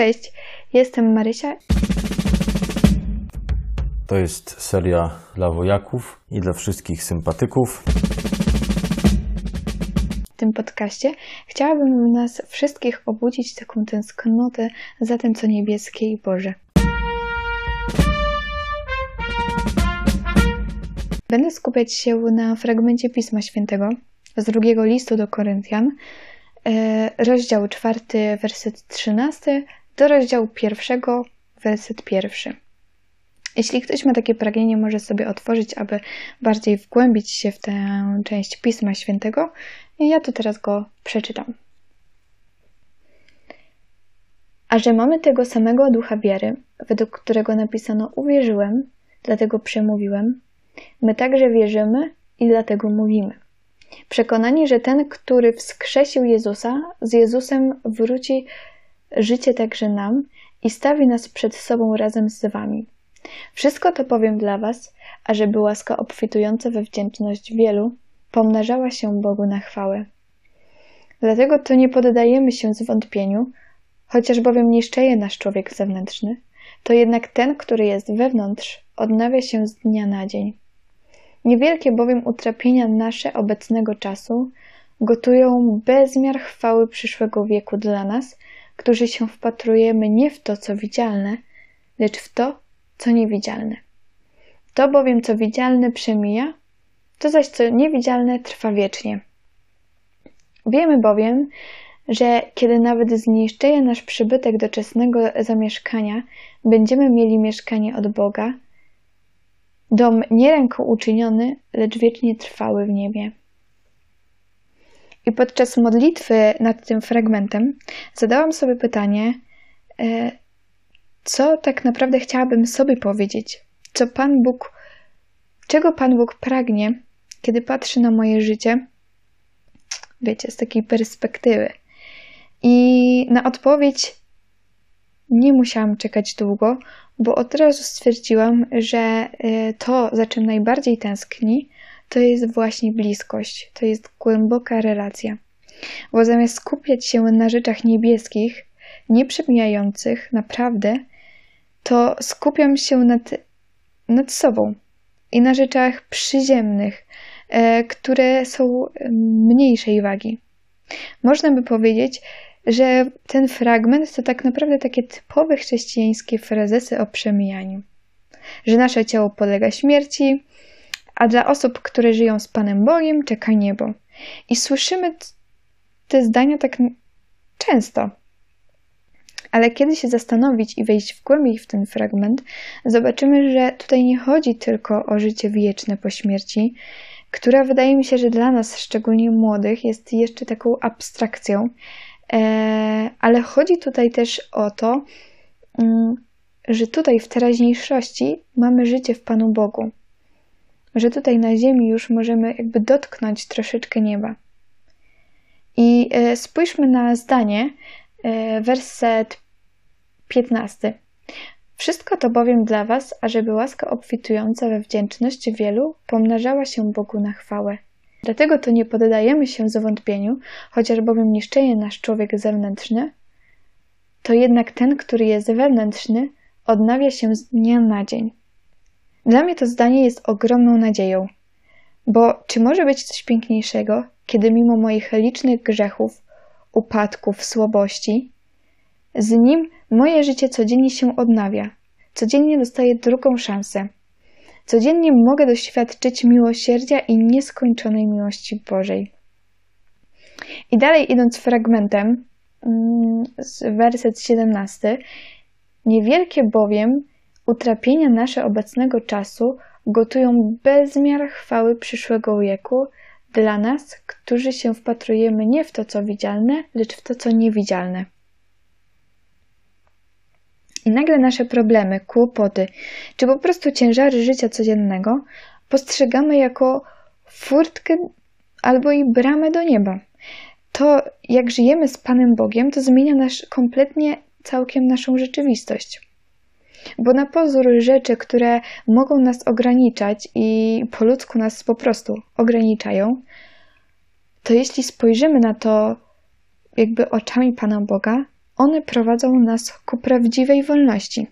Cześć, jestem Marysia. To jest seria dla wojaków i dla wszystkich sympatyków. W tym podcaście chciałabym nas wszystkich obudzić taką tęsknotę za tym, co niebieskie i Boże. Będę skupiać się na fragmencie Pisma Świętego z drugiego listu do Koryntian, e, rozdział czwarty, werset trzynasty do rozdziału pierwszego, werset pierwszy. Jeśli ktoś ma takie pragnienie, może sobie otworzyć, aby bardziej wgłębić się w tę część Pisma Świętego. Ja tu teraz go przeczytam. A że mamy tego samego ducha wiary, według którego napisano uwierzyłem, dlatego przemówiłem, my także wierzymy i dlatego mówimy. Przekonani, że ten, który wskrzesił Jezusa, z Jezusem wróci życie także nam i stawi nas przed sobą razem z wami. Wszystko to powiem dla was, ażeby łaska obfitująca we wdzięczność wielu pomnażała się Bogu na chwałę. Dlatego to nie poddajemy się zwątpieniu, chociaż bowiem niszczeje nasz człowiek zewnętrzny, to jednak ten, który jest wewnątrz, odnawia się z dnia na dzień. Niewielkie bowiem utrapienia nasze obecnego czasu gotują bezmiar chwały przyszłego wieku dla nas, którzy się wpatrujemy nie w to, co widzialne, lecz w to, co niewidzialne. To bowiem, co widzialne przemija, to zaś, co niewidzialne trwa wiecznie. Wiemy bowiem, że kiedy nawet zniszczeje nasz przybytek doczesnego zamieszkania, będziemy mieli mieszkanie od Boga, dom nie ręką uczyniony, lecz wiecznie trwały w niebie. I podczas modlitwy nad tym fragmentem zadałam sobie pytanie, e, co tak naprawdę chciałabym sobie powiedzieć, co Pan Bóg, czego Pan Bóg pragnie, kiedy patrzy na moje życie, wiecie, z takiej perspektywy. I na odpowiedź nie musiałam czekać długo, bo od razu stwierdziłam, że e, to, za czym najbardziej tęskni, to jest właśnie bliskość, to jest głęboka relacja. Bo zamiast skupiać się na rzeczach niebieskich, nieprzemijających naprawdę, to skupiam się nad, nad sobą i na rzeczach przyziemnych, e, które są mniejszej wagi. Można by powiedzieć, że ten fragment to tak naprawdę takie typowe chrześcijańskie frazesy o przemijaniu. Że nasze ciało podlega śmierci, a dla osób, które żyją z Panem Bogiem, czeka niebo. I słyszymy te zdania tak często. Ale kiedy się zastanowić i wejść w głębiej w ten fragment, zobaczymy, że tutaj nie chodzi tylko o życie wieczne po śmierci, która wydaje mi się, że dla nas, szczególnie młodych, jest jeszcze taką abstrakcją, e, ale chodzi tutaj też o to, mm, że tutaj w teraźniejszości mamy życie w Panu Bogu że tutaj na Ziemi już możemy jakby dotknąć troszeczkę nieba. I e, spójrzmy na zdanie, e, werset 15. Wszystko to bowiem dla Was, ażeby łaska obfitująca we wdzięczność wielu pomnażała się Bogu na chwałę. Dlatego to nie poddajemy się zawątpieniu, chociaż bowiem niszczeje nasz człowiek zewnętrzny, to jednak ten, który jest wewnętrzny, odnawia się z dnia na dzień. Dla mnie to zdanie jest ogromną nadzieją, bo czy może być coś piękniejszego, kiedy mimo moich licznych grzechów, upadków, słabości, z nim moje życie codziennie się odnawia, codziennie dostaję drugą szansę. Codziennie mogę doświadczyć miłosierdzia i nieskończonej miłości Bożej. I dalej idąc fragmentem, mm, z werset 17, niewielkie bowiem Utrapienia nasze obecnego czasu gotują bezmiar chwały przyszłego wieku dla nas, którzy się wpatrujemy nie w to, co widzialne, lecz w to, co niewidzialne. I nagle nasze problemy, kłopoty, czy po prostu ciężary życia codziennego postrzegamy jako furtkę albo i bramę do nieba. To, jak żyjemy z Panem Bogiem, to zmienia nasz kompletnie całkiem naszą rzeczywistość. Bo na pozór rzeczy, które mogą nas ograniczać i po ludzku nas po prostu ograniczają, to jeśli spojrzymy na to jakby oczami Pana Boga, one prowadzą nas ku prawdziwej wolności.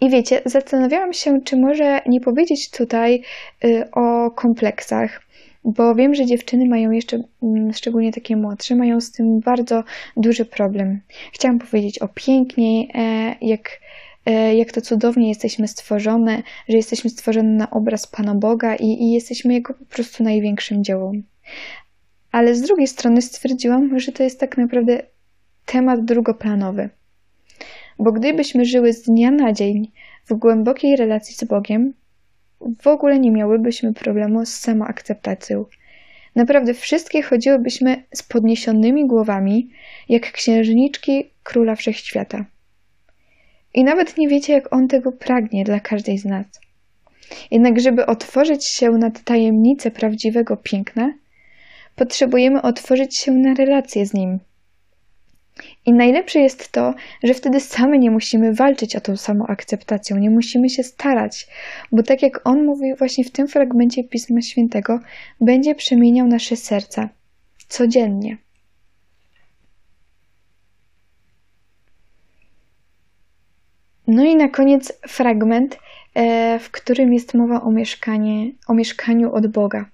I wiecie, zastanawiałam się, czy może nie powiedzieć tutaj y, o kompleksach, bo wiem, że dziewczyny mają jeszcze, mm, szczególnie takie młodsze, mają z tym bardzo duży problem. Chciałam powiedzieć o piękniej, e, jak, jak to cudownie jesteśmy stworzone, że jesteśmy stworzone na obraz Pana Boga i, i jesteśmy Jego po prostu największym dziełem. Ale z drugiej strony stwierdziłam, że to jest tak naprawdę temat drugoplanowy. Bo gdybyśmy żyły z dnia na dzień w głębokiej relacji z Bogiem, w ogóle nie miałybyśmy problemu z samoakceptacją. Naprawdę wszystkie chodziłybyśmy z podniesionymi głowami, jak księżniczki króla wszechświata. I nawet nie wiecie, jak on tego pragnie dla każdej z nas. Jednak, żeby otworzyć się na tajemnicę prawdziwego piękna, potrzebujemy otworzyć się na relację z nim. I najlepsze jest to, że wtedy same nie musimy walczyć o tą samoakceptację, nie musimy się starać, bo tak jak on mówi właśnie w tym fragmencie Pisma Świętego, będzie przemieniał nasze serca codziennie. No i na koniec fragment, e, w którym jest mowa o, mieszkanie, o mieszkaniu od Boga.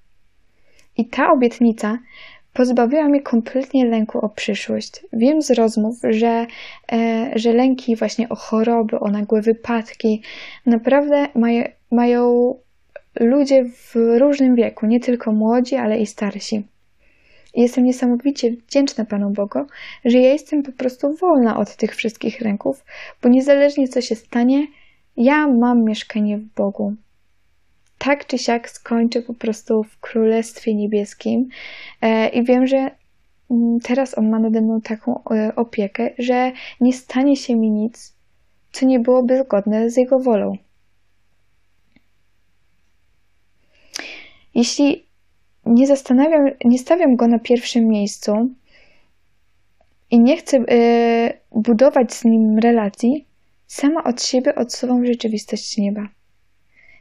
I ta obietnica pozbawiła mnie kompletnie lęku o przyszłość. Wiem z rozmów, że, e, że lęki właśnie o choroby, o nagłe wypadki naprawdę mają, mają ludzie w różnym wieku, nie tylko młodzi, ale i starsi. Jestem niesamowicie wdzięczna Panu Bogu, że ja jestem po prostu wolna od tych wszystkich lęków, bo niezależnie co się stanie, ja mam mieszkanie w Bogu tak czy siak skończę po prostu w Królestwie Niebieskim. E, I wiem, że mm, teraz on ma nade mną taką e, opiekę, że nie stanie się mi nic, co nie byłoby zgodne z jego wolą. Jeśli nie zastanawiam, nie stawiam go na pierwszym miejscu i nie chcę y, budować z nim relacji, sama od siebie odsuwam rzeczywistość nieba.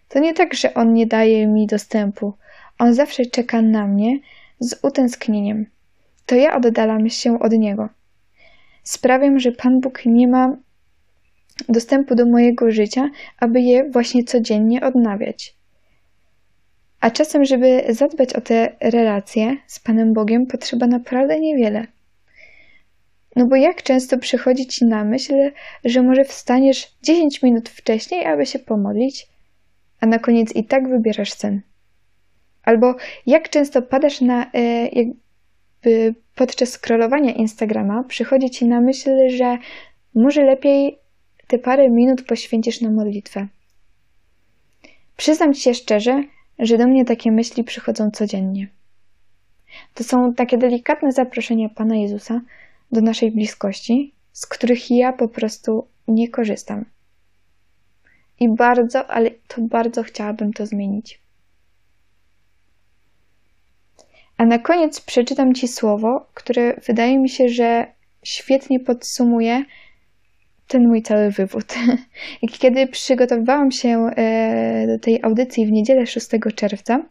To nie tak, że on nie daje mi dostępu. On zawsze czeka na mnie z utęsknieniem. To ja oddalam się od niego. Sprawiam, że Pan Bóg nie ma dostępu do mojego życia, aby je właśnie codziennie odnawiać. A czasem, żeby zadbać o te relacje z Panem Bogiem, potrzeba naprawdę niewiele. No bo jak często przychodzi ci na myśl, że może wstaniesz 10 minut wcześniej, aby się pomodlić, a na koniec i tak wybierasz sen. Albo jak często padasz na, e, jakby podczas scrollowania Instagrama, przychodzi ci na myśl, że może lepiej te parę minut poświęcisz na modlitwę. Przyznam ci się szczerze, że do mnie takie myśli przychodzą codziennie. To są takie delikatne zaproszenia Pana Jezusa do naszej bliskości, z których ja po prostu nie korzystam. I bardzo, ale to bardzo chciałabym to zmienić. A na koniec przeczytam Ci słowo, które wydaje mi się, że świetnie podsumuje ten mój cały wywód. Kiedy przygotowywałam się e, do tej audycji w niedzielę 6 czerwca,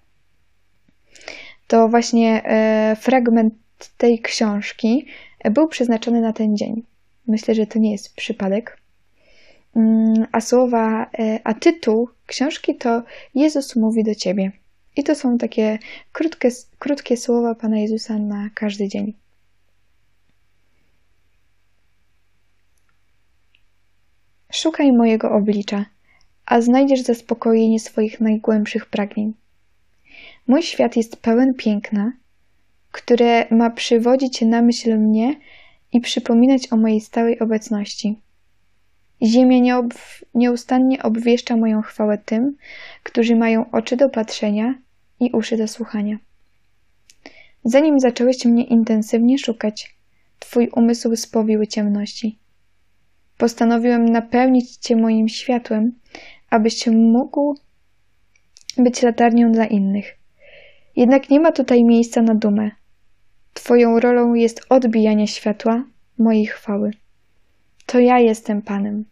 to właśnie e, fragment tej książki był przeznaczony na ten dzień. Myślę, że to nie jest przypadek. Mm, a słowa, e, a tytuł książki to Jezus mówi do ciebie. I to są takie krótkie, krótkie słowa Pana Jezusa na każdy dzień. Szukaj mojego oblicza, a znajdziesz zaspokojenie swoich najgłębszych pragnień. Mój świat jest pełen piękna, które ma przywodzić na myśl mnie i przypominać o mojej stałej obecności. Ziemia nieob- nieustannie obwieszcza moją chwałę tym, którzy mają oczy do patrzenia i uszy do słuchania. Zanim zacząłeś mnie intensywnie szukać, Twój umysł spowiły ciemności. Postanowiłem napełnić Cię moim światłem, abyś mógł być latarnią dla innych. Jednak nie ma tutaj miejsca na dumę. Twoją rolą jest odbijanie światła mojej chwały. To ja jestem Panem.